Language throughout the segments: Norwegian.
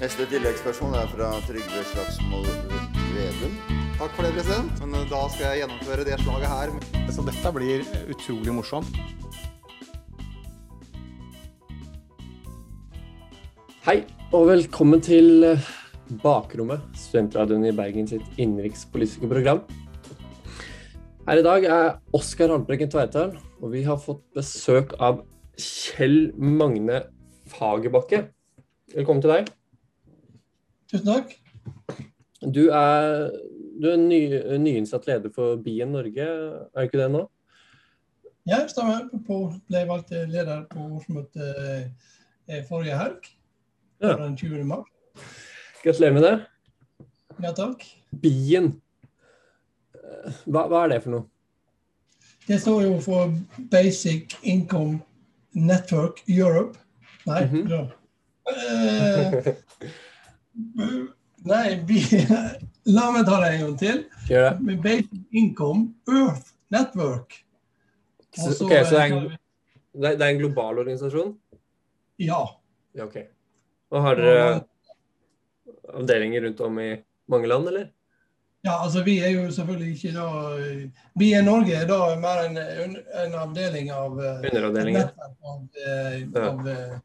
Neste tilleggsspørsmål er fra Trygve Slagsvold Vedum. Takk for det, president. Men eh, da skal jeg gjennomføre det slaget her. Så dette blir utrolig morsomt. Hei, og velkommen til eh, Bakrommet, studentradioen i Bergen sitt innenrikspolitiske program. Her i dag er Oskar Haltbrekken Tveitdal, og vi har fått besøk av Kjell Magne Fagerbakke. Velkommen til deg. Tusen takk. Du er, du er ny, nyinnsatt leder for Bien Norge, er ikke det nå? Ja, stemmer. På, ble valgt leder på årsmøtet eh, forrige helg. Ja. Den 20. mars. Gratulerer med det. Ja, takk. Bien. Hva, hva er det for noe? Det står jo for Basic Income Network Europe. Nei, Mhm. bra. Eh, nei, vi, la meg ta det en gang til. Gjør det? Med Basic Income Earth Network. Så, Og så, ok, så det er, eh, en, det er en global organisasjon? Ja. Ja, ok. Og har dere avdelinger rundt om i mange land, eller? Ja, altså vi er jo selvfølgelig ikke da Vi i Norge er da mer en, en avdeling av eh, Underavdelinger. Av, av, eh, av, eh,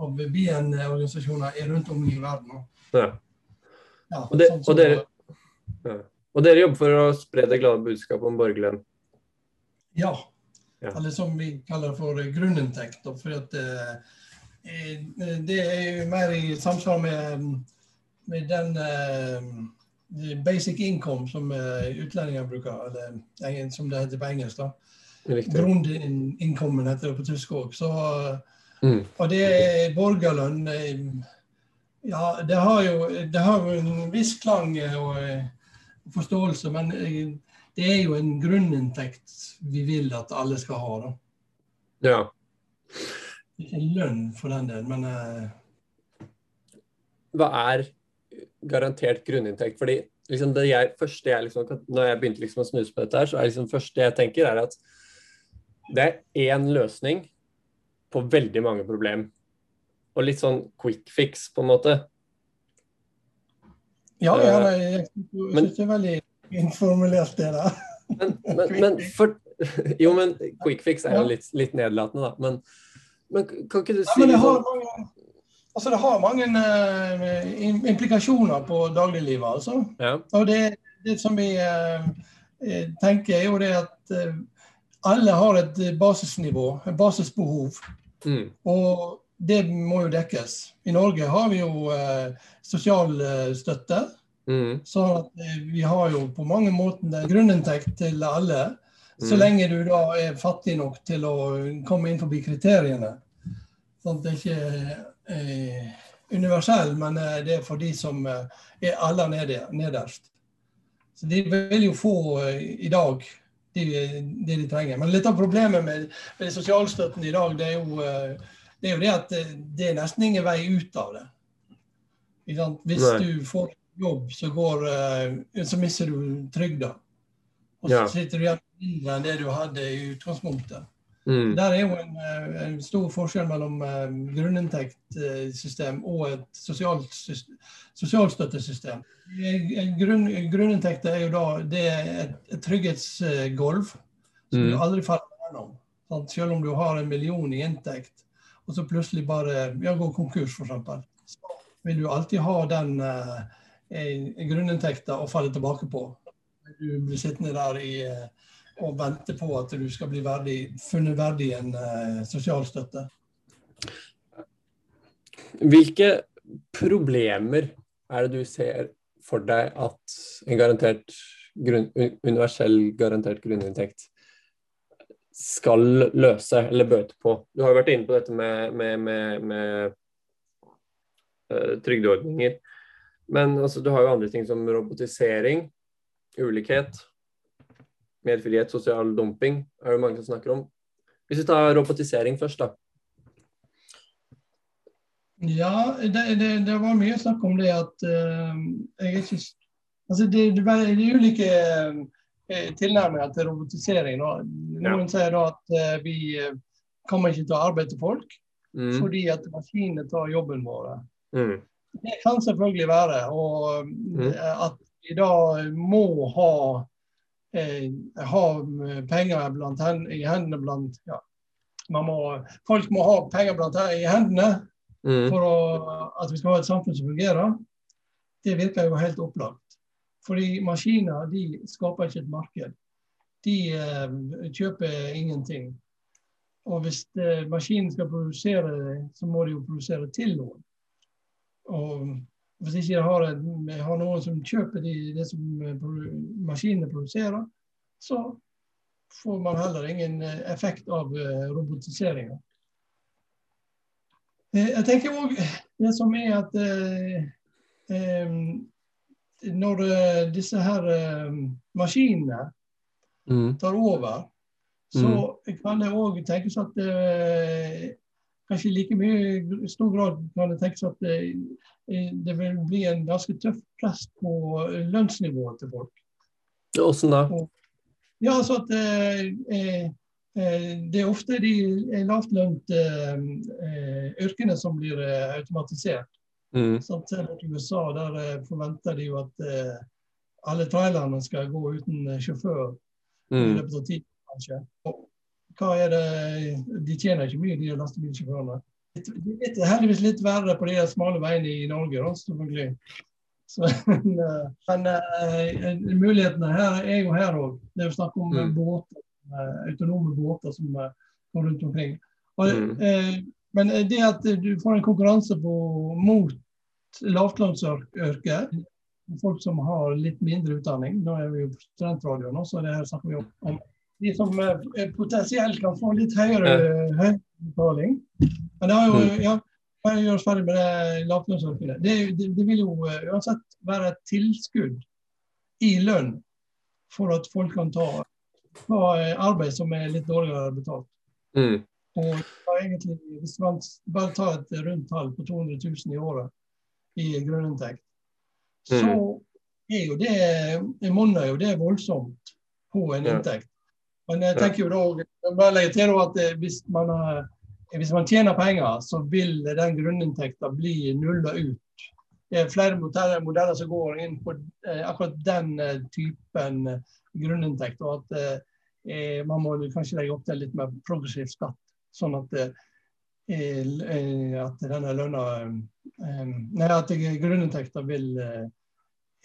av BN-organisasjoner rundt om i verden. Ja. Og, det, sånn og, dere, ja. og dere jobber for å spre det glade budskapet om borgerlønn? Ja. Ja. Eller som vi kaller for grunninntekt. For at eh, eh, det er jo mer i samsvar med, med den eh, basic income som eh, utlendinger bruker, eller som det heter på engelsk. da. Grundinnkommen heter det på tysk òg. Mm. Og det er borgerlønn eh, Ja, det har jo, det har jo en viss klang og forståelse, men eh, det er jo en grunninntekt vi vil at alle skal ha. da. Ja. Ikke lønn for den del, men uh... Hva er garantert grunninntekt? Fordi liksom det jeg, første jeg liksom, Når jeg begynte liksom å snuse på dette, her, så er liksom første jeg tenker, er at det er én løsning på veldig mange problem. Og litt sånn quick fix, på en måte. ja, ja Eh, jeg men- syns det er veldig informulert, det der. Men, men, men for, Jo, men quick fix er jo litt, litt nedlatende, da. Men, men kan ikke du si ja, det har mange, altså det har mange uh, implikasjoner på dagliglivet, altså. ja. Og det, det som vi eh, tenker, er jo det at uh, alle har et basisnivå, et basisbehov. Mm. Og det må jo dekkes. I Norge har vi jo eh, sosialstøtte. Mm. Så at, eh, vi har jo på mange måter grunninntekt til alle. Så Mm. lenge du da er fattig nok til å komme inn forbi kriteriene. Sånn at det ikke er eh, universell, men eh, det er for de som er aller nede, nederst. Så de vil jo få i dag det de, de trenger. Men litt av problemet med, med sosialstøtten i dag, det er jo det, er jo det at eh, det er nesten ingen vei ut av det. Hvis Nei. du får jobb, så, går, eh, så mister du trygda. Og så Ja. sitter du igjen mindre enn det du hadde i utgangspunktet. Mm. Der er jo en, eh, en stor forskjell mellom grunninntektssystem og et sosialt syst- sosialstøttesystem. Grunn, grunninntekt er jo da det er et, et trygghetsgolv som Mm. du aldri faller gjennom. Selv om du har en million i inntekt, og så plutselig bare ja, går konkurs, f.eks., så vil du alltid ha den eh, grunninntekta å falle tilbake på. Du blir sittende der i, eh, og vente på at du skal bli verdig, funnet verdig en eh, sosialstøtte. Hvilke problemer er det du ser for deg at en garantert grunn, universell garantert grunninntekt skal løse eller bøte på? Du har jo vært inne på dette med, med, med, med eh, trygdeordninger. Men altså, du har jo andre ting som robotisering, ulikhet, mer frihet, sosial dumping, er det mange som snakker om. Hvis vi tar robotisering først, da. Ja, det, det, det var mye snakk om det at uh, jeg er ikke Altså, det, det, er ulike eh, tilnærminger til robotisering. Da. Noen sier da at eh, vi eh, kommer ikke til å arbeide til folk Mm. fordi at maskinene tar jobben vår. Mm. Det kan selvfølgelig være. Og Mm. eh, at vi da må ha, eh, ha penger hen, i hendene blant ja, man må, Folk må ha penger blant i hendene Mm. for å, at vi skal ha et samfunn som fungerer. Det virker jo helt opplagt. Fordi maskiner de skaper ikke et marked. De eh, kjøper ingenting. Og hvis eh, maskinen skal produsere så må de jo produsere til noen. Og hvis ikke jeg har, jeg har noen som kjøper de, det som eh, maskinene produserer, så får man heller ingen effekt av robotiseringa. Jeg tenker òg det som er at når disse her maskinene. Tar over, så kan det òg tenkes at eh, kanskje like mye i stor grad kan det tenkes at eh, det vil bli en ganske tøff press på lønnsnivået til folk. Åssen da? Ja, altså at eh, eh, eh, det er ofte de lavtlønte eh, yrkene som blir automatisert. Mm. Du til USA, der forventer de jo at alle trailerne skal gå uten sjåfør i løpet av tiden, kanskje. Og hva er det De tjener ikke mye, de lastebilsjåførene. Det er heldigvis litt verre på de smale veiene i Norge, da, selvfølgelig. Så, men eh, mulighetene her er jo her òg. Det er jo snakk om Mm. båter, eh, autonome båter som eh, går rundt omkring. Og, Mm. eh, men det at du får en konkurranse på, mot lavtlønnsyrket, folk som har litt mindre utdanning, nå er vi jo på studentradio nå, så det her snakker vi om, om de som eh, potensielt kan få litt høyere høyere betaling. Men det har jo, Mm. ja, bare gjør oss ferdig med det lavlønnsordningen. Det, det, det vil jo eh, uansett være et tilskudd i lønn for at folk kan ta, ta eh, arbeid som er litt dårligere betalt. Mm. Og egentlig, hvis man bare tar et rundt tall på 200 000 i året i grunninntekt, så er jo det monner jo det voldsomt på en inntekt. Men jeg tenker jo da, jeg bare legger til at eh, hvis man, hvis man tjener penger, så vil den grunninntekten bli nulla ut. Det er flere modeller, modeller som går inn på eh, akkurat den eh, typen eh, grunninntekt. Og at eh, eh, man må kanskje legge opp til litt mer progressiv skatt. Sånn at, eh, eh, at denne lønna eh, Nei, at grunninntekta vil eh,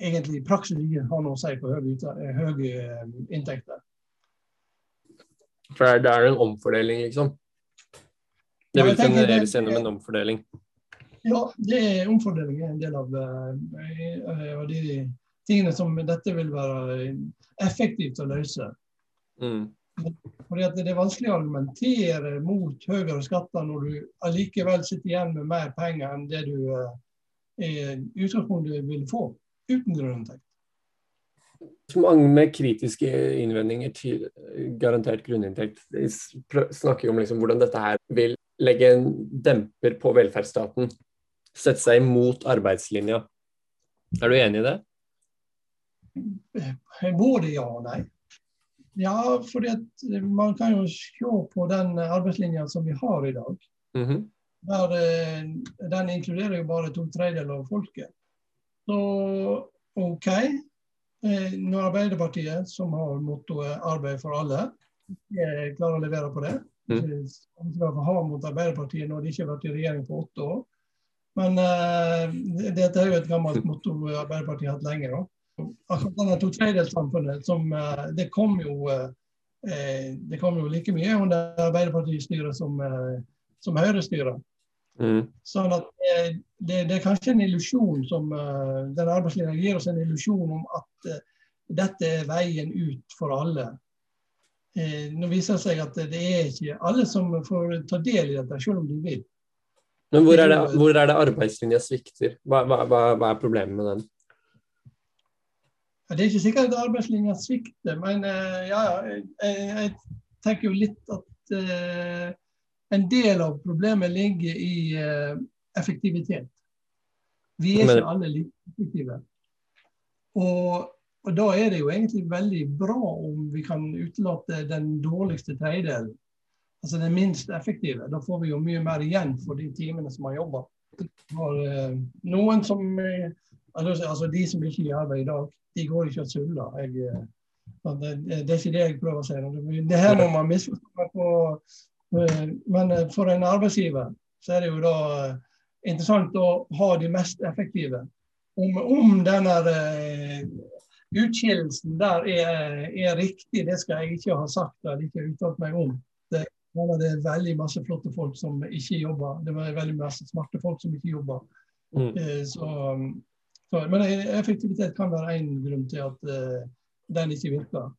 egentlig i praksis ikke ha noe å si på høye, eh, høye inntekter. For det er en omfordeling, liksom. Det vil genereres gjennom en omfordeling. Ja, det er omfordeling er en del av, av de tingene som dette vil være effektivt å løse. Mm. Fordi at Det er vanskelig å argumentere mot høyere skatter når du allikevel sitter igjen med mer penger enn det du eh, i utgangspunktet vil få uten grunninntekt. Mange med kritiske innvendinger til garantert grunninntekt de snakker om liksom hvordan dette her vil legge en demper på velferdsstaten. Sette seg imot arbeidslinja. Er du enig i det? Både ja og nei. Ja, fordi at man kan jo se på den arbeidslinja som vi har i dag. Mhm. Der, eh, den inkluderer jo bare to tredjedeler av folket. Så OK. Eh, Når Arbeiderpartiet, som har mottoet 'arbeid for alle', ikke klarer å levere på det Mm. Ikke være mot Arbeiderpartiet når de ikke har vært i regjering på åtte år. Men uh, dette er jo et gammelt motto Arbeiderpartiet har hatt lenge. da. Akkurat denne to tredjedelssamfunnet, som eh, det kom jo eh, eh, det kom jo like mye under Arbeiderparti-styret som, som Høyre-styret. Mm. Sånn at det, det er kanskje en illusjon som den arbeidslinja gir oss en illusjon om at dette er veien ut for alle. Nå viser det seg at det er ikke alle som får ta del i dette, selv om de vil. Men hvor er det, hvor er det arbeidslinja svikter? Hva, hva, hva er problemet med den? Ja, Det er ikke sikkert at arbeidslinja svikter, men eh, ja, ja, jeg, jeg tenker jo litt at uh, en del av problemet ligger i uh, effektivitet. Vi er Men- ikke alle like effektive. Og, og da er det jo egentlig veldig bra om vi kan utelate den dårligste tredjedelen. Altså den minst effektive. Da får vi jo mye mer igjen for de timene som har eh, noen som altså altså de som ikke er i arbeid i dag, de går ikke og tuller. Jeg, eh, det, det er ikke det jeg prøver å si. Det, her må man misforstå på. eh, Men eh, for en arbeidsgiver så er det jo da interessant å ha de mest effektive. Om, om denne utskillelsen der er, er riktig, det skal jeg ikke ha sagt eller ikke uttalt meg om. Det, det er veldig masse flotte folk som ikke jobber. Det er veldig masse smarte folk som ikke jobber. Mm. Så, så, men effektivitet kan være en grunn til at uh, den ikke virker.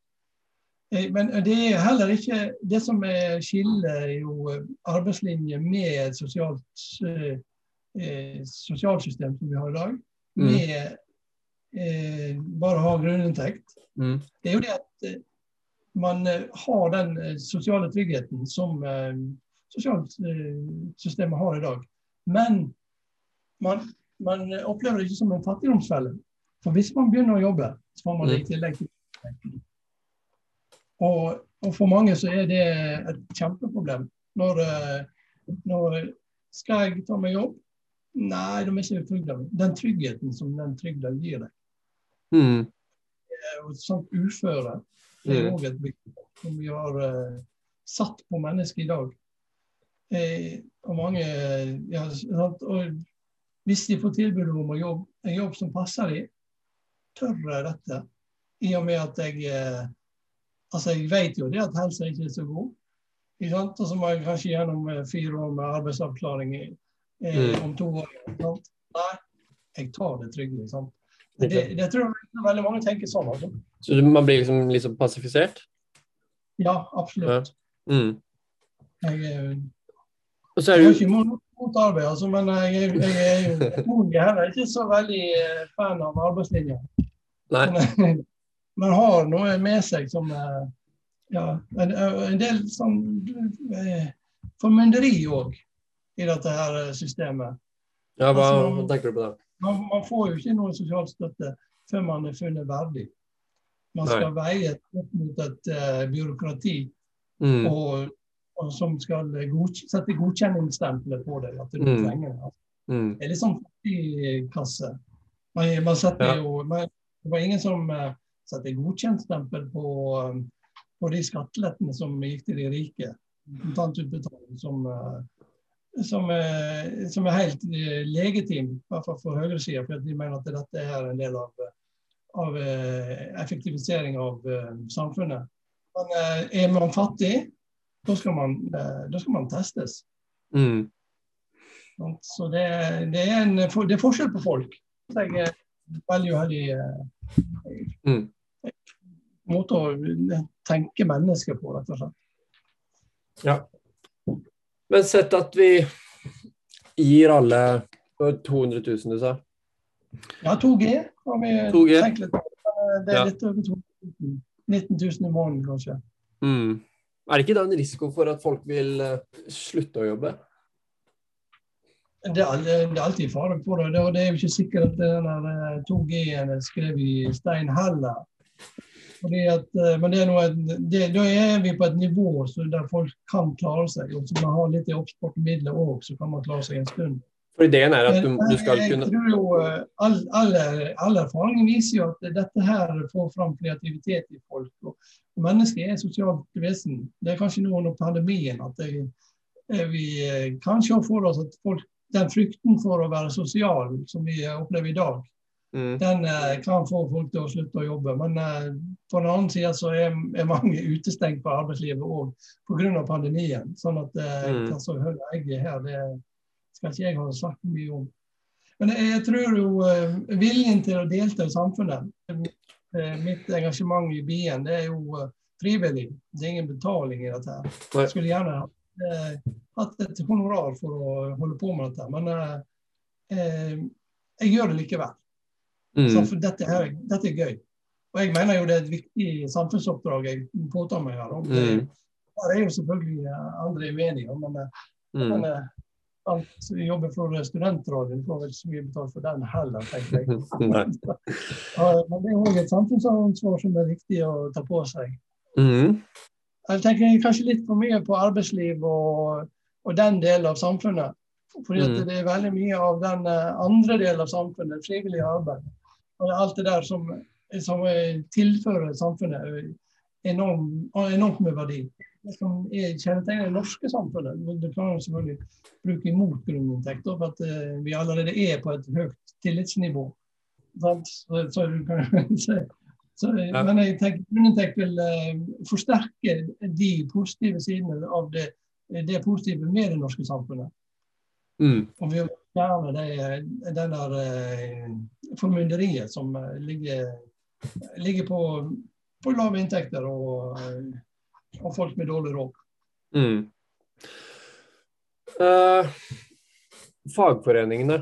Eh, Men det er heller ikke det som er skiller jo eh, arbeidslinje med et sosialt eh, sosialsystem som vi har i dag, Mm. med eh, bare å ha grunninntekt. Mm. Det er jo det at man har den sosiale tryggheten som eh, sosialsystemet har i dag. Men man, man opplever det ikke som en fattigdomsfelle. For hvis man begynner å jobbe, så får man det i tillegg til og, og for mange så er det et kjempeproblem. Når, eh, når Skal jeg ta meg jobb? Nei, de er ikke trygda. Den tryggheten som den trygda gir deg. Mm. Et sånt uføre det er Mm. òg et begrep som vi har uh, satt på mennesket i dag. Eh, og mange ja, sant? og Hvis de får tilbud om å jobbe, en jobb som passer dem, tør jeg dette. I og med at jeg eh, Altså, jeg vet jo det at helsa ikke er så god. Og så må jeg kanskje gjennom eh, fire år med arbeidsavklaring eh, Mm. om to år. Nei, jeg tar det trygge. Sant? Det, det tror jeg veldig mange tenker sånn. Altså. Så man blir liksom, liksom passifisert? Ja, absolutt. Mm. Jeg, eh, Og så jeg er har ikke mot arbeid, altså, men jeg, jeg, jeg er ikke så veldig eh, fan av arbeidslinja. Nei. Men, man har noe med seg som eh, ja, en, en del sånn eh, formynderi òg i dette her eh, systemet. Ja, hva, Altså, tenker du på da? Man, man får jo ikke noe sosial støtte før man er funnet verdig. Man skal veie opp mot et uh, byråkrati Mm. og, og som skal godk sette godkjenningsstempelet på deg. at du Mm. trenger det. Mm. Det er litt sånn fattigkasse. Man, man setter Ja. jo, man, det var ingen som uh, satte godkjentstempel på, uh, på de skattelettene som gikk til de rike. Kontantutbetaling som, uh, som, eh, som er helt legitim, i hvert fall for høyresida, for de mener at dette er en del av, av effektivisering av samfunnet. Men er man fattig, da skal man, eh, da skal man testes. Mm. Så det, det, er en, det er forskjell på folk. Jeg er veldig uheldig eh, Mm. måte å tenke mennesker på, rett og slett. Ja. Men sett at vi gir alle 200 000, du sa. Ja, 2G har vi 2G. litt Det er Ja. litt over 2 000. 19 000 i måneden, kanskje. Mm. Er det ikke da en risiko for at folk vil eh, slutte å jobbe? Det er, alltid fare for det. og Det er jo ikke sikkert at den eh, 2G-en er skrevet i stein heller. At, eh, men det er noe, det, da er vi på et nivå der folk kan klare seg. Og så man har litt i oppsparte midler òg, så kan man klare seg en stund. For ideen er at du, du skal jeg tror jo all, all, alle, all erfaring viser jo at dette her får fram kreativitet i folk. Og, og Mennesket er sosialt vesen. Det er kanskje nå under pandemien at det, eh, vi kanskje for oss at folk, den frykten for å være sosial som vi eh, opplever i dag, mm. den eh, kan få folk til å slutte å jobbe. Men eh, på den annen side så er, er mange utestengt på arbeidslivet òg pga. pandemien. Sånn at eh, Mm. hva så høy jeg er her, det skal ikke jeg ha sagt mye om. Men jeg, tror jo eh, viljen til å delta i samfunnet eh, Mitt engasjement i byen, det er jo eh, frivillig. Det er ingen betaling i dette. her. Jeg skulle gjerne eh, hatt et honorar for å holde på med dette. Men eh, jeg gjør det likevel. Mm. Så for dette, her, dette er gøy. Og jeg mener jo det er et viktig samfunnsoppdrag jeg påtar meg her. Og det, Mm. Er jo selvfølgelig andre uenige, men, Mm. men alt jobber for studentradioen får vel så mye betalt for den heller, tenker jeg. Men det er òg et samfunnsansvar som er viktig å ta på seg. Mm. Jeg tenker kanskje litt for mye på arbeidsliv og, og den delen av samfunnet. Fordi Mm. det er veldig mye av den eh, andre delen av samfunnet, frivillig arbeid. Og alt det der som, som tilfører samfunnet enormt, enorm, enormt med verdi. Som er kjennetegner det norske samfunnet. Du klarer selvfølgelig å bruke imot grunninntekter, for at eh, vi allerede er på et høyt tillitsnivå. Så, Så, så så, Men jeg tenker grunninntekt vil eh, forsterke de positive sidene av det, det positive med det norske samfunnet. Mm. Og vi å fjerne det, den der eh, formynderiet som eh, ligger, ligger på, på lave inntekter og, eh, og folk med dårlig råd. Mm. Eh, fagforeningene.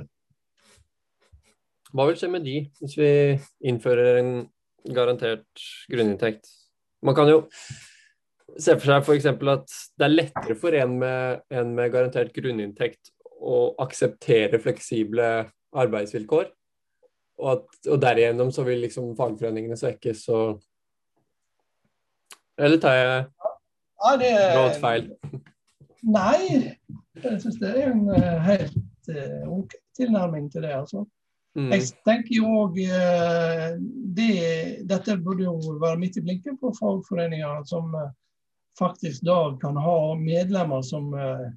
Hva vil skje med de hvis vi innfører en garantert grunninntekt? Man kan jo se for seg f.eks. at det er lettere for en med, en med garantert grunninntekt å akseptere fleksible arbeidsvilkår. Og, at, og derigjennom så vil liksom fagforeningene svekkes og Eller tar jeg Ja, det råd feil? Nei, jeg syns det er en eh, helt eh, ok tilnærming til det. altså. Mm. Jeg tenker jo òg det, Dette burde jo være midt i blinken på fagforeninger som eh, faktisk da kan ha medlemmer som, eh,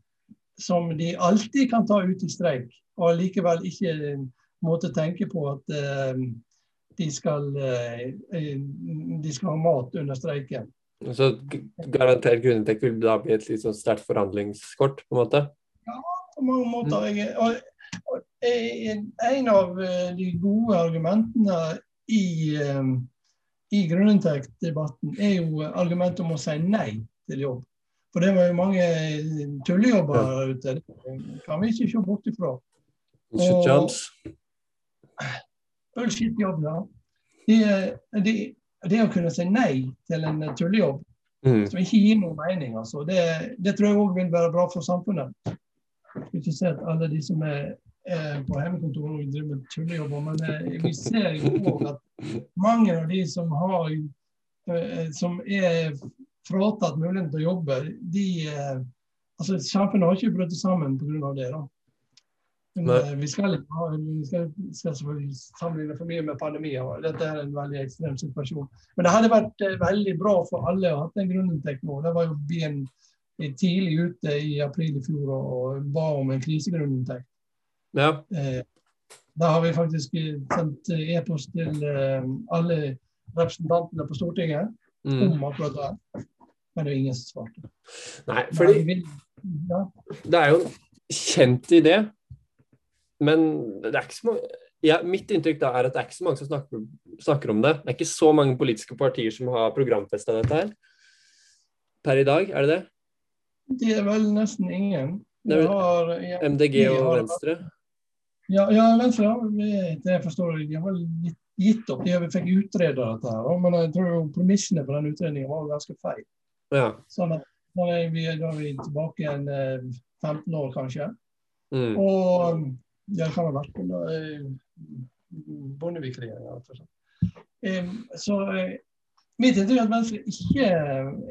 som de alltid kan ta ut i streik, og likevel ikke måtte tenke på at eh, de skal, eh, eh, de skal ha mat under streiken. Så garantert grunninntekt vil da bli et litt sånn sterkt forhandlingskort, på en måte? Ja, på mange måter. Jeg, og, og, en en av eh, de gode argumentene i, eh, i grunninntektsdebatten er jo argumentet om å si nei til jobb. For det var jo mange tullejobber der ute. Det kan vi ikke se bort ifra. Shit jobs. Bullshit-jobb, ja. De, det, det å kunne si nei til en tullejobb Mm. som ikke gir noen mening, altså, det, det tror jeg òg vil være bra for samfunnet. Ikke se at alle de som er, er på hjemmekontor og driver med tullejobber, men eh, vi ser jo òg at mange av de som har eh, som er fratatt muligheten til å jobbe, de eh, altså Samfunnet har ikke brutt sammen pga. det. da. Men eh, vi skal vi skal, skal selvfølgelig sammenligne for mye med pandemier. og Dette er en veldig ekstrem situasjon. Men det hadde vært eh, veldig bra for alle å ha en grunninntekt nå. Det var jo byen tidlig ute i april i fjor og ba om en krisegrunninntekt. Ja. Eh, da har vi faktisk sendt e-post til alle representantene på Stortinget Mm. om akkurat det. Men det er ingen som svarte. Nei, fordi ja. det er jo en kjent idé, men det er ikke så mange ja, Mitt inntrykk da er at det er ikke så mange som snakker, snakker om det. Det er ikke så mange politiske partier som har programfesta dette her. Per i dag, er det det? Det er vel nesten ingen. Det har, ja, MDG og har- Venstre? Ja, ja Venstre ja, det jeg forstår jeg, de har gitt, opp. De fikk utrede dette, her, men jeg tror premissene for den utredningen var ganske feil. Ja. Sånn at da er vi, da er vi tilbake igjen eh, 15 år, kanskje. Mm. Og ja, det kan ha vært under eh, Bondevik-regjeringa. rett og slett. Eh, Så eh, mitt inntrykk er at Venstre ikke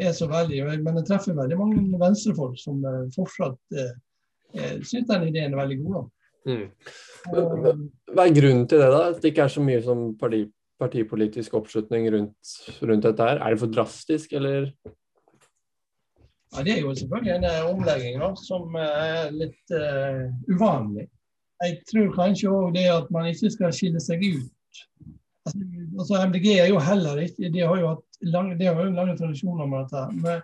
er så veldig Men jeg treffer veldig mange venstrefolk som eh, fortsatt syns den ideen er veldig god. Mm. Hva er grunnen til det, da? At det ikke er så mye som parti, partipolitisk oppslutning rundt, rundt dette her? Er det for drastisk, eller? Ja, Det er jo selvfølgelig en omlegging da, som er litt uh, uvanlig. Jeg tror kanskje òg det at man ikke skal skille seg ut. Altså, altså MDG er jo heller ikke De har jo hatt lang, har jo lange tradisjoner med dette. Men,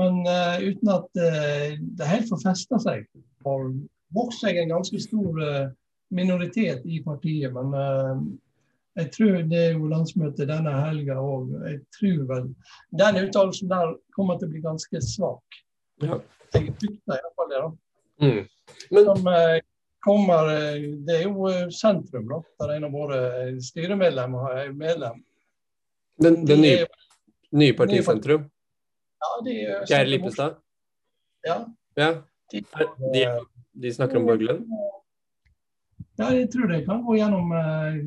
men uh, uten at uh, det helt får festa seg. Og vokst seg en ganske stor uh, minoritet i partiet. Men jeg tror det er jo landsmøtet denne helga òg. Jeg tror vel den uttalelsen der kommer til å bli ganske svak. Ja. Jeg frykter iallfall det. da. Mm. Men som kommer eh, Det er jo eh, sentrum, da, der en av våre styremedlemmer er medlem. den, De den nye, er- nye partisentrum, Ja, de Geir Lippestad, Ja, ja, de, de, de snakker om borgerlønn? ja, jeg tror det kan gå gjennom eh,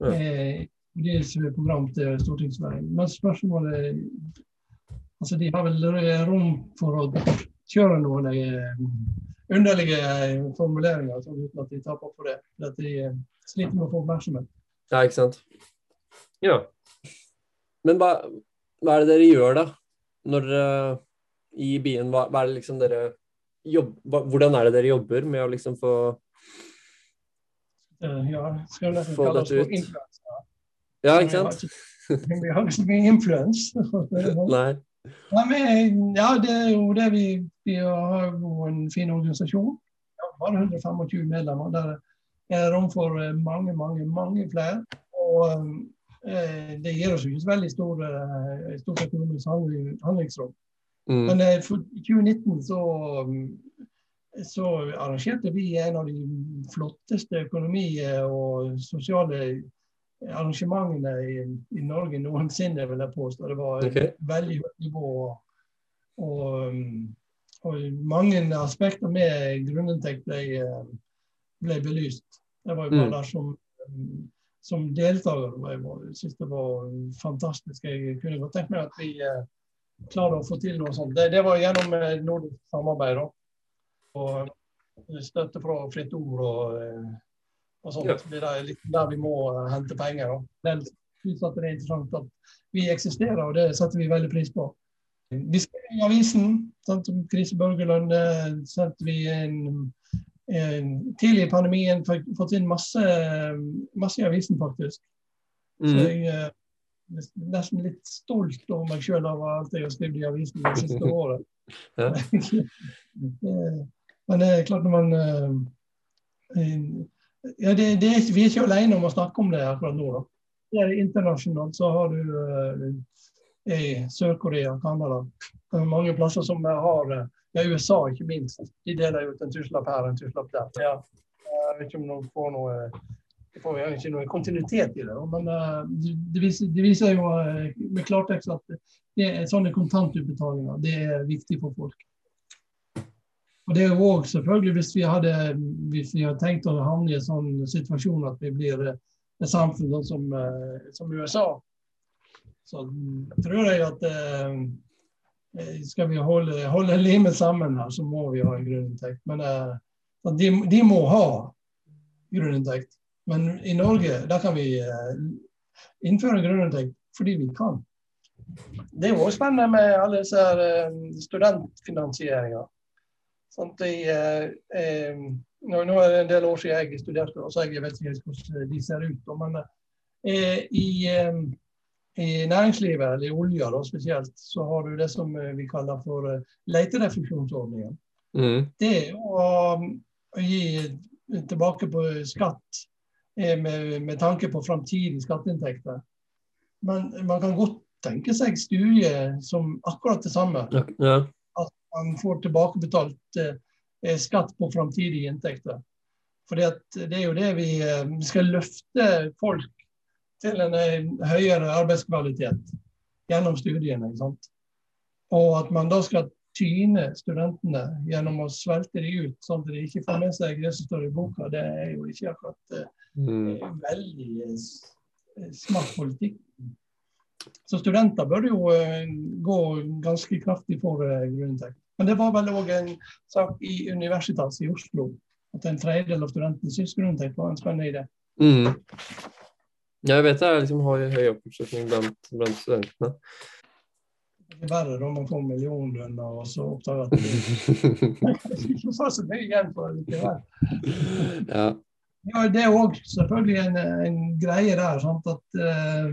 Ja. eh, deres program til stortingsveien. Men spørsmålet Altså, de har vel rom for å kjøre noen eh, underlige formuleringer sånn uten at de taper på det. At de eh, sliter med å få oppmerksomhet. Ja, ikke sant? Ja. Men hva, hva er det dere gjør da? Når dere i bien, hva, hva er det liksom dere jobb, hva, Hvordan er det dere jobber med å liksom få uh, Ja, skal nesten Få kalle dette ut. Ja, ikke sant? Vi har ikke så mye influens. Nei. Nei, men, ja, det er jo det vi Vi har jo en fin organisasjon. Ja, bare 125 medlemmer. Der er rom for eh, mange, mange, mange flere. Og eh, det gir oss jo ikke veldig stor, eh, stort økonomisk handlingsrom. Mm. Men eh, for 2019 så, så arrangerte vi en av de flotteste økonomi- og sosiale arrangementene i, i Norge noensinne, vil jeg påstå. Det var okay. veldig høyt nivå. Og, og, mange aspekter med grunninntekt ble, ble belyst. Jeg var jo bare Mm. der som, som deltaker. Jeg syntes det var fantastisk. Jeg kunne godt tenkt meg at vi eh, klarer å få til noe sånt. Det, det var gjennom eh, nordisk samarbeid. Da. Og støtte fra Fritt Ord og, eh, og sånt. Ja. Det er litt der vi må eh, hente penger. Da. Det er interessant at vi eksisterer, og det setter vi veldig pris på. Vi skrev i avisen sant, Krise Børgeland eh, sendte vi en, en, tidlig i pandemien fått inn masse, masse i avisen, faktisk. Så Mm. jeg eh, er nesten litt stolt over meg sjøl av alt jeg har skrevet i avisen det siste året. Men det er klart når man eh, eh, ja, det, det Vi er ikke alene om å snakke om det akkurat nå. da. Det er internasjonalt så har du uh, i Sør-Korea, Canada, mange plasser som har eh, ja, USA ikke minst. De deler ut en tusenlapp her og en tusenlapp der. Ja. Jeg vet ikke om noen får noe det får jo ikke noe kontinuitet i det, men eh, det, viser, jo eh, med klartekst at sånne kontantutbetalinger det er viktig for folk. Og det er jo òg selvfølgelig hvis vi hadde hvis vi hadde tenkt å havne i en sånn situasjon at vi blir eh, et samfunn som, eh, som USA, så tror jeg at eh, skal vi holde, holde limet sammen her, så må vi ha en grunninntekt. Men de, de må ha grunninntekt. Men i Norge da kan vi innføre grunninntekt fordi vi kan. Det er jo òg spennende med alle disse her, de, eh, eh, nå, er det en del år siden jeg studerte, så jeg vet ikke hvordan de ser ut. Men eh, i, eh, i næringslivet, eller i olja da, spesielt, så har du det som eh, vi kaller for eh, leterefusjonsordningen. Mm. Det å, å gi tilbake på skatt med, med tanke på framtidige skatteinntekter. Men man kan godt tenke seg studier som akkurat det samme Ja. Man får tilbakebetalt eh, skatt på framtidige inntekter. Fordi det er jo det vi, eh, vi skal løfte folk til en eh, høyere arbeidskvalitet gjennom studiene. ikke sant? Og at man da skal tyne studentene gjennom å svelte dem ut, sånn at de ikke får med seg det som står i boka, det er jo ikke akkurat eh, Mm. veldig eh, eh, smart politikk. Så studenter bør jo eh, gå ganske kraftig for eh, grunninntekt. Men det var vel òg en sak i Universitas i Oslo. At en tredjedel av studentene syns det var en spennende idé. Mm. Ja, jeg vet det er liksom høy, høy oppslutning blant, blant studentene. Det er verre da man får millionlønn og så oppdager at det ikke får så mye igjen for det likevel. ja. Ja, det er òg selvfølgelig en, en greie der. Sant? At eh,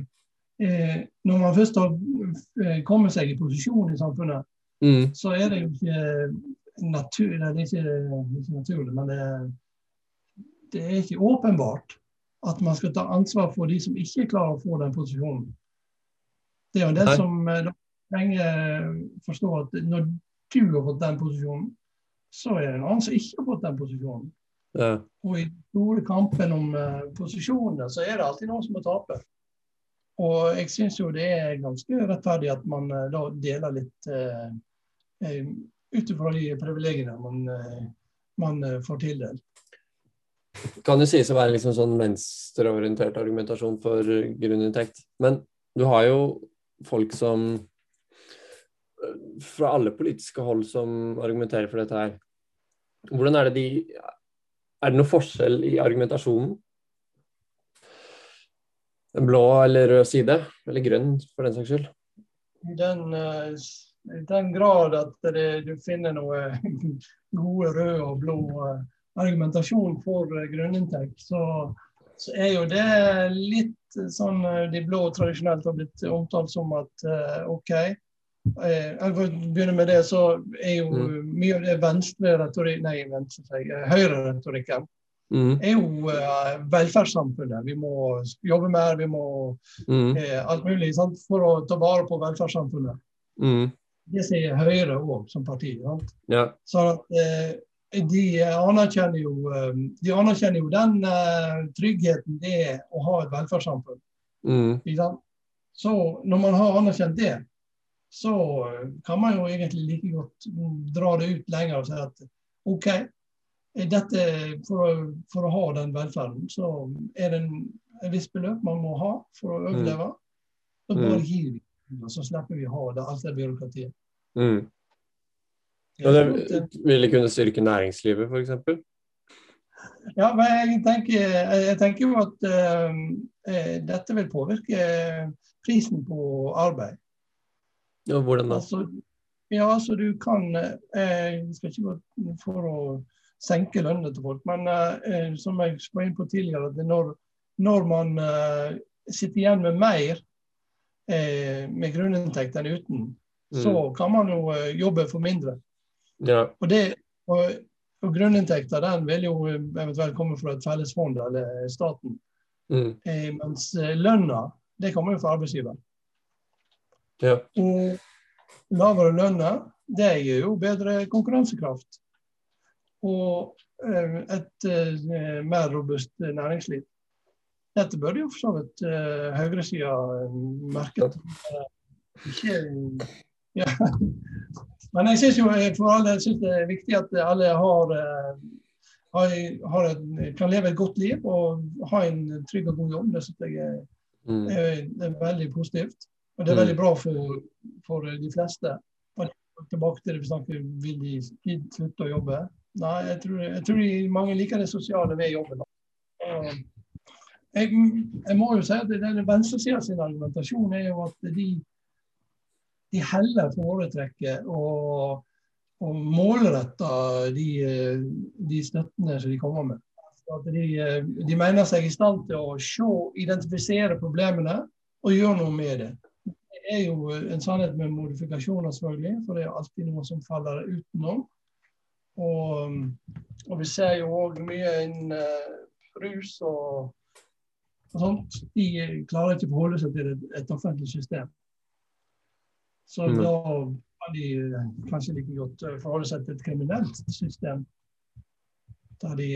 eh, når man først har eh, kommet seg i posisjon i samfunnet, Mm. så er det jo ikke naturlig Det er ikke, ikke naturlig, men det, det er ikke åpenbart at man skal ta ansvar for de som ikke klarer å få den posisjonen. Det er jo det Nei. som eh, lenge forstår at når du har fått den posisjonen, så er det en annen som ikke har fått den posisjonen. Ja. Og i store kampen om uh, posisjonene, så er det alltid noen som må tape. Og jeg syns jo det er ganske rettferdig at man uh, da deler litt uh, ut ifra de privilegiene man, man får tildelt. Kan det sies å være liksom sånn venstreorientert argumentasjon for grunninntekt. Men du har jo folk som fra alle politiske hold som argumenterer for dette her. Hvordan er det de Er det noe forskjell i argumentasjonen? En blå eller rød side? Eller grønn, for den saks skyld? Den, i den grad at det, du finner noe gode røde og blå argumentasjon for grunninntekt, så, så er jo det litt sånn de blå tradisjonelt har blitt omtalt som at OK, Eh, for å begynne med det, så er jo mm. mye av det venstre retorikk, nei, venstre, høyre-retorikken mm. er jo uh, velferdssamfunnet. Vi må jobbe mer, vi må mm. uh, alt mulig sant, for å ta vare på velferdssamfunnet. Mm. Det sier Høyre òg, som parti. Ja. Så eh, de, anerkjenner jo, eh, de anerkjenner jo den eh, tryggheten det er å ha et velferdssamfunn. Mm. Så når man har anerkjent det, så kan man jo egentlig like godt dra det ut lenger og si at OK, dette, for, å, for å ha den velferden, så er det en, en viss beløp man må ha for å overleve. Så bare gir vi og så slipper vi å ha det, alt det byråkratiet. Mm. Og det ville kunne styrke næringslivet, f.eks.? Ja, men jeg tenker, jeg tenker jo at uh, dette vil påvirke prisen på arbeid. Ja, hvordan da? Altså, ja, altså du kan eh, Jeg skal ikke gå for å senke lønnene til folk, men uh, som jeg var inn på tidligere, at når, når man uh, sitter igjen med mer eh, med grunninntekt enn uten. Så kan man jo eh, jobbe for mindre. Ja. Og, det, og, og grunninntekta den vil jo eventuelt komme fra et fellesfond eller staten. Mm. Eh, mens lønna, det kommer jo fra arbeidsgiver. Ja. Og lavere lønner, det gir jo bedre konkurransekraft. Og et eh, mer robust næringsliv. Dette burde jo for så vidt høyresida merket. Ikke, ja. Men jeg syns det er viktig at alle har, har, har et, kan leve et godt liv og ha en trygg og god jobb. Det syns jeg er, er, er veldig positivt. Og det er veldig bra for, for de fleste. Og tilbake til det vi snakket vil de slutte å jobbe. Nei, jeg tror, jeg tror mange liker det sosiale ved jobben. Jeg, jeg, må jo si at den venstresida sin argumentasjon er jo at de, de heller foretrekker å, målrette de, de støttene som de kommer med. De, de mener seg i stand til å se, identifisere problemene og gjøre noe med det er jo en sannhet med modifikasjoner, selvfølgelig. For det er alltid noe som faller utenom. Og, og vi ser jo òg mye innen uh, rus og, og, sånt. De klarer ikke å forholde seg til et, et offentlig system. Så mm. da kan de uh, kanskje like godt uh, forholde seg til et kriminelt system. Der de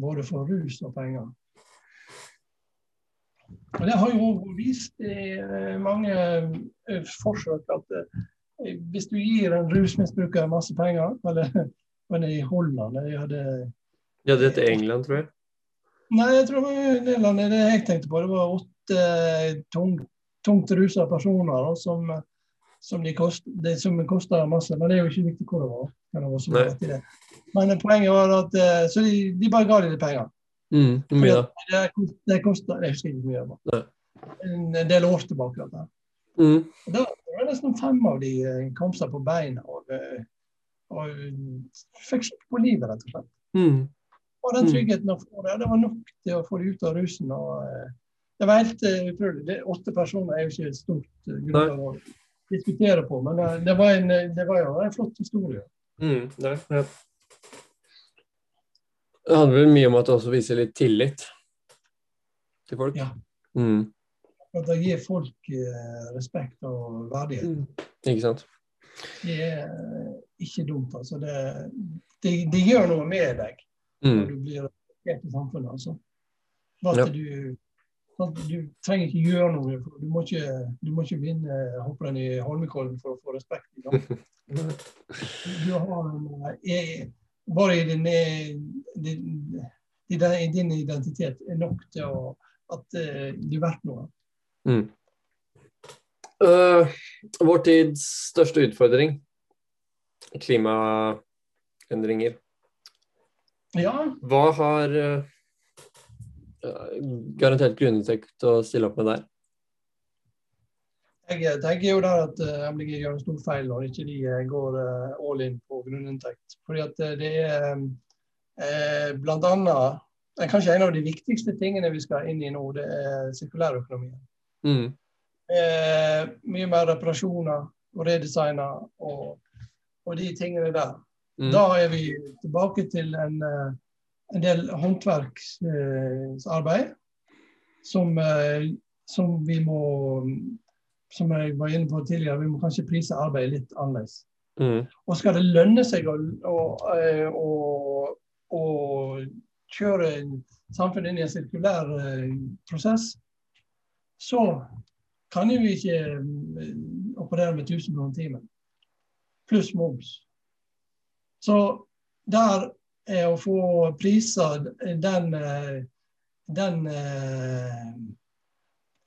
både får rus og penger. Og Det har jo vist i eh, mange eh, forsøk at eh, hvis du gir en rusmisbruker masse penger eller det i Holland jeg hadde Ja, det heter England, tror jeg. Nei, jeg tror det var Det jeg tenkte på, det var åtte tungt, tungt rusa personer som, som, de kost, det, som koster masse. Men det er jo ikke viktig hvor det var. Det var det. Men poenget var at Så de, de bare ga litt penger. Mm, mye? Det, det kosta Jeg husker ikke mye. En del år tilbake. Da. Mm. da var nesten fem av de eh, kom seg på beina og, eh, og fikk slutt på livet, rett og slett. Mm. Og den tryggheten å få det, det var nok til å få dem ut av rusen. Og, eh, det var helt utrolig. Åtte personer er jo ikke et stort gruppe å diskutere på, men det var, en, det var jo en flott historie. Mm, det, ja. Det handler vel mye om at det også viser litt tillit til folk. Ja. Mm. At det gir folk eh, respekt og verdighet. Mm. Ikke sant. Det er ikke dumt, altså. Det, det, det gjør noe med deg når Mm. du blir respektert i samfunnet. altså. At Ja. du, du trenger ikke gjøre noe. Du må ikke, du må ikke vinne hopprenn i Holmenkollen for å få respekt. Du har en, eh, bare i din, eh, din, din, din identitet er nok til å, at eh, du er verdt noe. Mm. Uh, vår tids største utfordring klimaendringer. Ja, Hva har øh, garantert grunninntekt å stille opp med der? jeg tenker jo der at eh, MDG gjør en stor feil når ikke de eh, går eh, all in på grunninntekt. Fordi at eh, det er eh, eh, Kanskje en av de viktigste tingene vi skal inn i nå, det er sirkulærøkonomien. Mm. Eh, mye mer reparasjoner og redesigner og, og de tingene der. Mm. Da er vi tilbake til en, eh, en del håndverksarbeid som, eh, som vi må Som jeg var inne på tidligere, vi må kanskje prise arbeidet litt annerledes. Mm. Og skal det lønne seg å, å, eh, å, å kjøre samfunnet inn i en sirkulær eh, prosess, så kan jo vi ikke operere med 1000 kroner timen. Pluss moms. Så der er å få priser den, eh, den eh,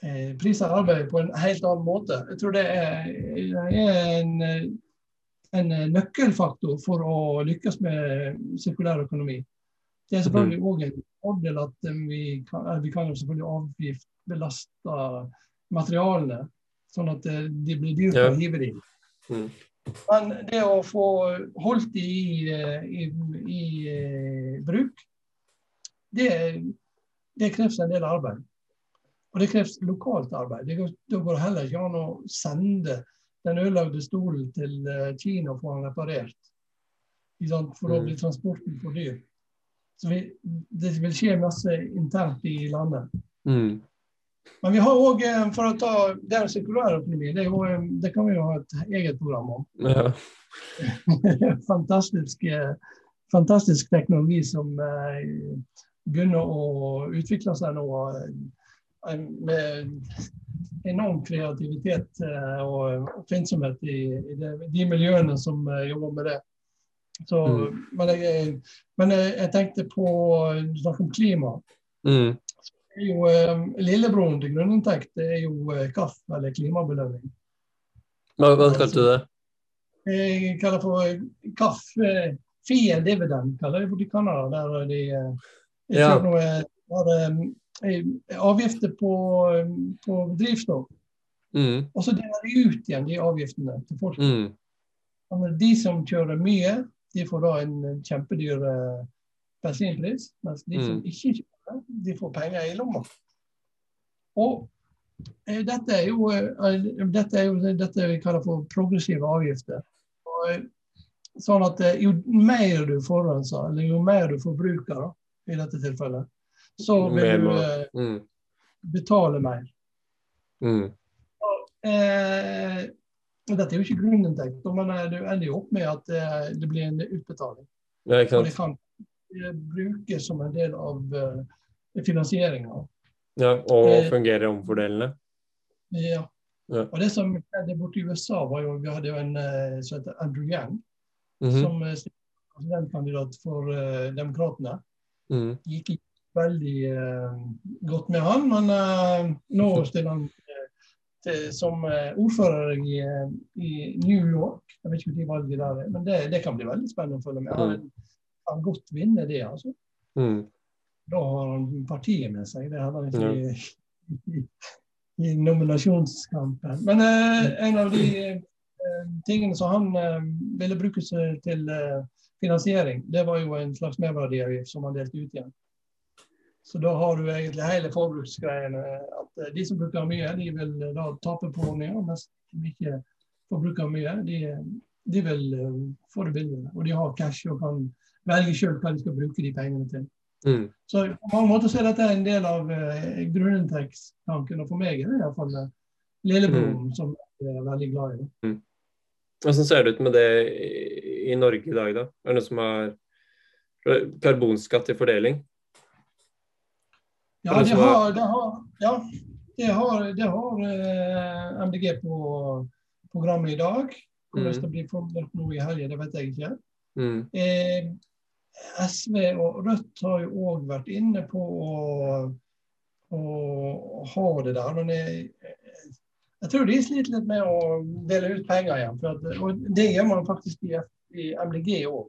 eh, priser arbeidet på en helt annen måte. Jeg tror det er, en, eh, en nøkkelfaktor for å lykkes med sirkulær økonomi. Det er selvfølgelig òg en fordel at eh, vi kan, eh, vi kan selvfølgelig avgiftbelaste materialene, sånn at eh, de blir dyrt å hive de. Men det å få holdt de i, eh, i, i eh, bruk, det, det kreves en del arbeid. Og det kreves lokalt arbeid. Det går det heller ikke an å sende den ødelagte stolen til eh, Kina og få den reparert. For da Mm. blir transporten for dyr. Så vi, det vil skje masse internt i landet. Mm. Men vi har òg, for å ta det er sirkulær økonomi, det, jo, eh, det kan vi jo ha et eget program om. Ja. fantastisk, eh, fantastisk teknologi som eh, begynner å utvikle seg nå eh, med enorm kreativitet eh, og oppfinnsomhet i, i de miljøene som eh, jobber med det. Så, Mm. Men, jeg, men jeg tenkte på Du snakker om klima. Mm. Jo, eh, lillebroren til grunninntekt det er jo eh, KAF, eller klimabelønning. Hva, hva kalte du det? Jeg kaller for KAF. Eh, Fee and dividend kaller de det i Canada. Der de eh, Ja. noe, har eh, avgifter på, eh, på drivstoff. Mm. Og så deler de ut igjen de avgiftene til folk. Mm. De som kjører mye, de får da en kjempedyr eh, bensinpris. Mens de som Mm. ikke kjører, de får penger i lomma. Og eh, dette er jo eh, dette er jo dette vi kaller for progressive avgifter. Og, eh, sånn at Jo mer du forurenser, eller jo mer du forbruker, da, i dette tilfellet, så vil du Mm. betale mer. Mm. Eh, dette er jo ikke grunninntekt, men du ender jo opp med at det blir en utbetaling. Ja, ikke sant. Eh, brukes som en del av uh, finansieringa. Ja, og fungerer fungere omfordelende. Ja. Ja. Og det som skjedde borte i USA, var jo vi hadde jo en eh, som heter Andrew Yang, Mhm. som er presidentkandidat for uh, Demokratene. Mm. Gikk ikke veldig uh, godt med han, men uh, nå stiller han eh, til, som eh, ordfører i, eh, i New York. Jeg vet ikke når valget der er, men det, det kan bli veldig spennende å følge med. Han kan godt vinne det, altså. Mm. Da har han partiet med seg. Det hadde han ikke i, i, i nominasjonskampen. Men eh, en av de eh, tingene som han eh, ville bruke seg til eh, finansiering, det var jo en slags merverdiavgift som han delte ut igjen. Så da har du egentlig hele forbruksgreiene. At eh, de som bruker mye, de vil eh, da tape på ordninga. Mens de ikke forbruker mye, de, de vil få det billigere. Og de har cash og kan velge sjøl hva de skal bruke de pengene til. Mm. Så på mange måter så er dette en del av eh, grunninntektstanken. Og for meg er det iallfall eh, lillebroren som jeg er veldig glad i. det. Hvordan ser det ut med det i, i Norge i dag, da? Er det noen som har Karbonskatt i fordeling. Ja, det har, det har, ja, det har, det har eh, MDG på programmet i dag. Hvordan Mm. det blir formulert nå i helga, det vet jeg ikke. Mm. Eh, SV og Rødt har jo òg vært inne på å, å ha det der. Men jeg, jeg tror de sliter litt med å dele ut penger igjen. At, og det gjør man faktisk i, i MDG òg.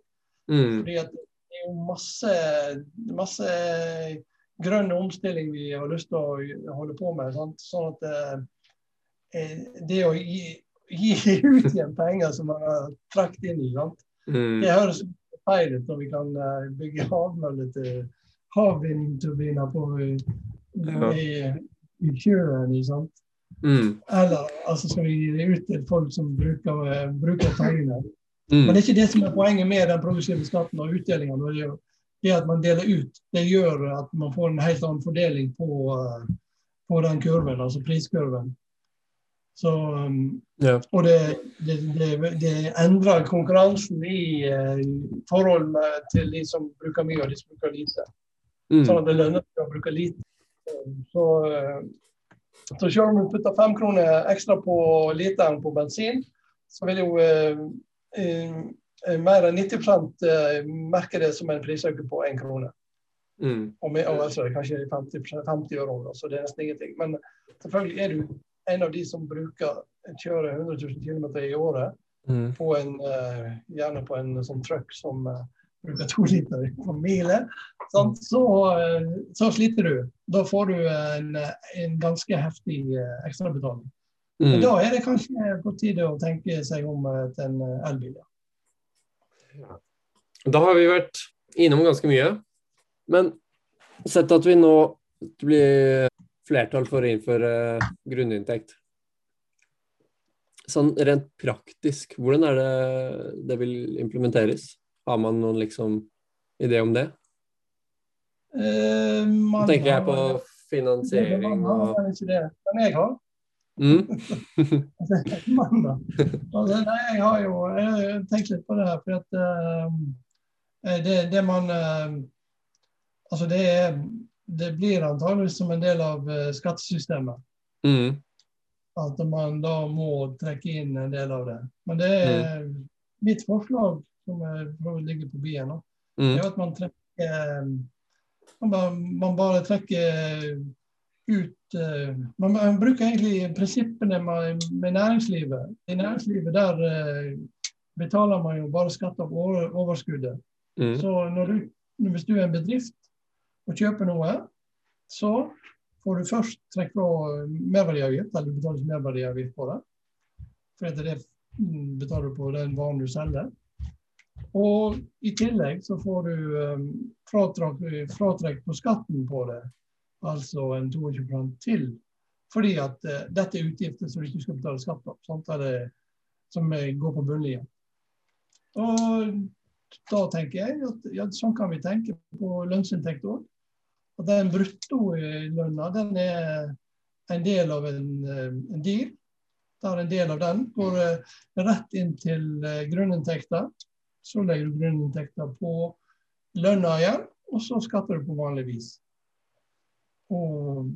Mm. Fordi at det er jo masse, masse grønn omstilling vi har lyst til å holde på med. Sant? Sånn at eh, det å gi, gi ut igjen penger som man har trukket inn i, sant? Mm. det høres feil når vi kan eh, bygge havmøller til havvindturbiner på Ja. i, i sjøen. Sant? Mm. Eller altså skal vi gi det ut til folk som bruker, eh, bruker pengene. Mm. Men det er ikke det som er poenget med den progressive skatten og utdelingen. Det det at man deler ut. Det gjør at man får en helt annen fordeling på, eh, på den kurven, altså priskurven. Så, um, Ja. og det, det, det, det endrer konkurransen i eh, forhold til de som bruker mye og de som bruker lite. Mm. Sånn at det lønner seg å bruke lite. Så, eh, så selv om du putter fem kroner ekstra på literen på bensin, så vil jo eh, eh, mer enn 90 eh, merke det som en prisøkning på én krone. Mm. Og, med, og altså, kanskje 50%, 50 år over, så det er nesten ingenting. Men selvfølgelig er du en av de som bruker kjører 100 000 km i året Mm. på en, eh, gjerne på en sånn truck som eh, bruker to liter på mile, sant? Så, eh, så sliter du. Da får du en, en ganske heftig ekstrabetaling. Men Mm. Da er det kanskje på tide å tenke seg om til en elbil. Ja. Da har vi vært innom ganske mye. Men sett at vi nå blir flertall for å innføre grunninntekt. Sånn rent praktisk, hvordan er det det vil implementeres? Har man noen liksom idé om det? Eh, man tenker jeg på finansiering Man har og ikke det, men jeg har. mm? Altså, nei, jeg har jo jeg har tenkt litt på det her, for at uh, det, det man uh, Altså, det, er, det blir antageligvis som en del av eh, skattesystemet. Mm. At man da må trekke inn en del av det. Men det er mitt forslag, som ligger på byen nå, Mm. er at man trekker eh, man bare, man bare trekker ut uh, Man man bruker egentlig prinsippene med, med næringslivet. I næringslivet der uh, betaler man jo bare skatt av over, overskuddet. Mm. Så når du, hvis du er en bedrift og kjøper noe, så får du først trekk fra merverdiavgift, eller du betaler merverdiavgift på det. For etter det mm, betaler du på den varen du selger. Og i tillegg så får du um, fratrekk, på skatten på det, altså en 22 til. Fordi at eh, dette er utgifter som du ikke skal betale skatt på, sant? Eller, som går på bunnlinja. Og da tenker jeg at ja, sånn kan vi tenke på lønnsinntekt òg. At den bruttolønna den er en del av en, eh, en deal. Der en del av den går eh, rett inn til eh, grunninntekter. Så legger du grunninntekter på lønna igjen, og så skatter du på vanlig vis. Og,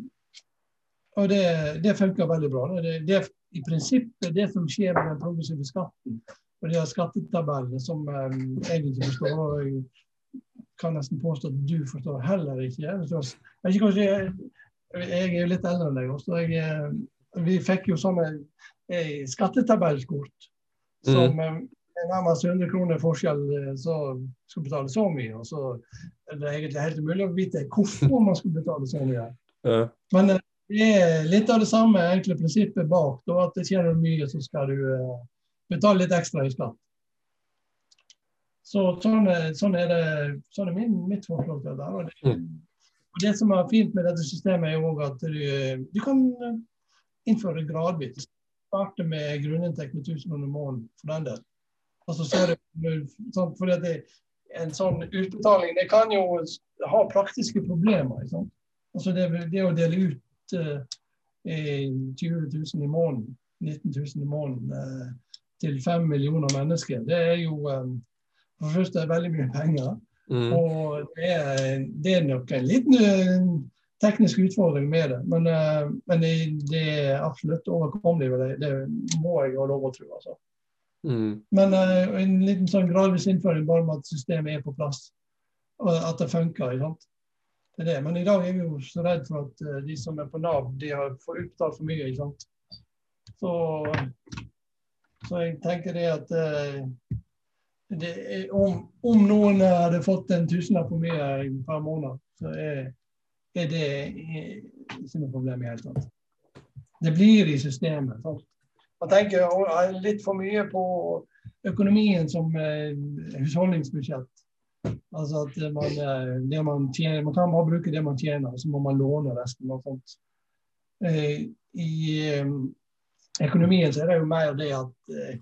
og det, det funker veldig bra. Det, det i prinsippet det som skjer med den progressive skatten. Og de her skattetabellene som um, egentlig består forstår. Kan nesten påstå at du forstår heller ikke. Forstår, jeg, ikke kanskje, jeg, jeg er jo litt eldre enn deg også. Jeg, eh, vi fikk jo sånne skattetabellkort skattetabellskort som mm. er nærmest 100 kroner forskjell, eh, så skal betale så mye. Og så er det egentlig helt umulig å vite hvorfor man skal betale så mye. Ja. Men eh, det er litt av det samme enkle prinsippet bak. Da, at det tjener du mye, så skal du eh, betale litt ekstra i skatt. Så sånn, er- sånn er det sånn er min, mitt forslag til det. Og det, og det som er fint med dette systemet, er jo at du, du kan eh, innføre gradvis. Starte med grunninntekt med 1000 kroner måneden for den del. Altså, så er det, sånn, fordi det, en sånn utbetaling det kan jo ha praktiske problemer. Liksom. Altså det, det å dele ut uh, 20 000 i måneden, 19 000 i måneden uh, til 5 millioner mennesker, det er jo eh, for det første veldig mye penger. Mm. Og det er, det er nok en liten eh, teknisk utfordring med det. Men, eh, men det, det er absolutt overkommelig. Det, det må jeg ha lov å tro. Altså. Mm. Men eh, en liten sånn gradvis innføring bare med at systemet er på plass. Og at det funker. Det er det. Men i dag er vi jo så redd for at de som er på Nav, de har får utbetalt for mye. ikke sant? Så, så jeg tenker det at det er, om, om noen hadde fått en tusenlapp for mye per måned, så er, er det ikke noe problem i det hele tatt. Det blir i systemet. Sant? Man tenker litt for mye på økonomien som eh, husholdningsbudsjett. Altså at man, eh, det man, tjener, man kan bare bruke det man tjener, så må man låne resten. og sånt. Eh, I eh, økonomien så er det jo mer det at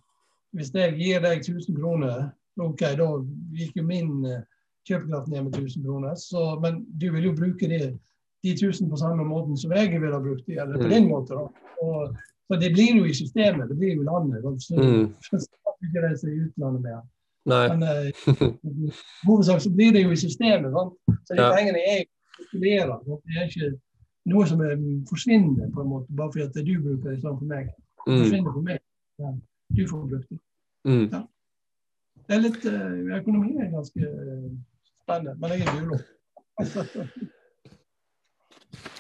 hvis jeg gir deg 1000 kroner, ok, da gikk jo min eh, kjøpekraft ned med 1000 kroner. Så, men du vil jo bruke de, de 1000 på samme måten som jeg ville ha brukt de, eller på Mm. din måte. Og, så det blir jo i systemet, det blir jo i landet. da. Så, Mm. så ikke reise i utlandet mer. Nei. Men i hovedsak så blir det jo i systemet. Sant? Så de Ja. pengene er sirkulerer. Det er ikke noe som er, forsvinner på en måte, bare fordi at du bruker det sånn for meg. Mm. forsvinner for meg. Ja. Du får brukt det. Mm. Det er litt, eh, Økonomi er ganske eh, spennende, men jeg er biolog.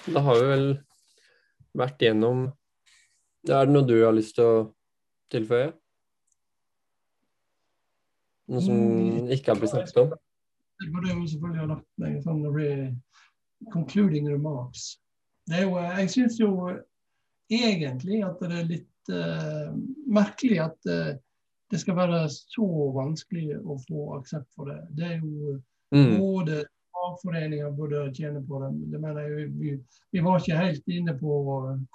Da har vi vel vært gjennom Er det noe du har lyst til å tilføye? Noe som Mm. ikke har blitt snakket om? Jeg burde jo selvfølgelig ha lagt meg sånn concluding remarks. Det er jo, eh, jeg syns jo egentlig at det er litt uh, merkelig at eh, det skal være så vanskelig å få aksept for det. Det er jo Mm. både fagforeninger burde tjene på det. det mener jeg, vi, vi var ikke helt inne på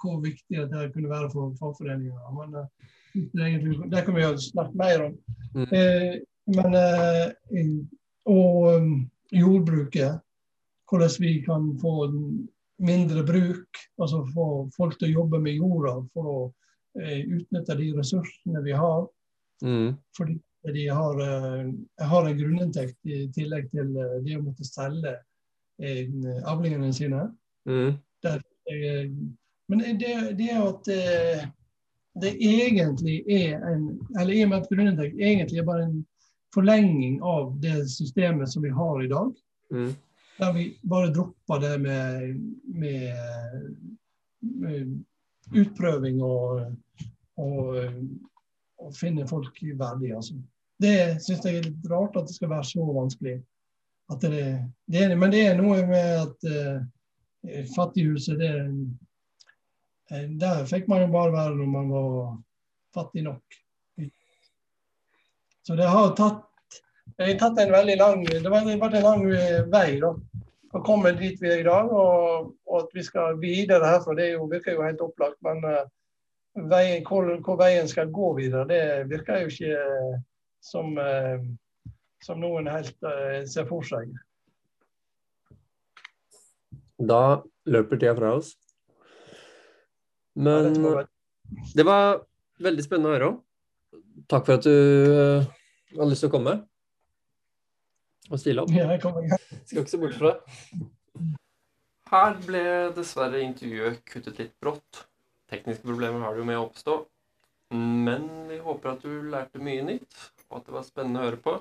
hvor viktig det kunne være for fagforeninger. Men eh, det, egentlig- det kan vi jo snakke mer om. Mm. Eh, men eh, Og um, jordbruket. Hvordan vi kan få mindre bruk. Altså få folk til å jobbe med jorda for å eh, utnytte de ressursene vi har Mm. fordi de har, eh, har en grunninntekt i tillegg til eh, det å måtte selge eh, avlingene sine. Mm. Der, men det, det er at det egentlig er en Eller i og med at grunninntekt egentlig er bare en forlenging av det systemet som vi har i dag. Mm. Der vi bare dropper det med, med, med utprøving og, og, og finne folk verdige. Altså. Det syns jeg er litt rart at det skal være så vanskelig. Det, det er, men det er noe med at uh, fattighuset det, Der fikk man jo bare være når man var fattig nok. Så det har tatt, det har tatt en veldig lang Det har vært en lang vei da, å komme dit vi er i dag. Og, og at vi skal videre herfra, det jo, virker jo helt opplagt. Men uh, veien, hvor, hvor, veien skal gå videre, det virker jo ikke uh, som, uh, som noen helt ser for seg. Da løper tida fra oss. Men det var veldig spennende å høre om. Takk for at du hadde lyst til å komme og stille opp. Jeg. Skal ikke se bort fra det. Her ble dessverre intervjuet kuttet litt brått. Tekniske problemer har det jo med å oppstå. Men vi håper at du lærte mye nytt, og at det var spennende å høre på.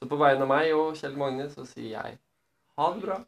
Så på vegne av meg og Kjell Magne så sier jeg ha det bra.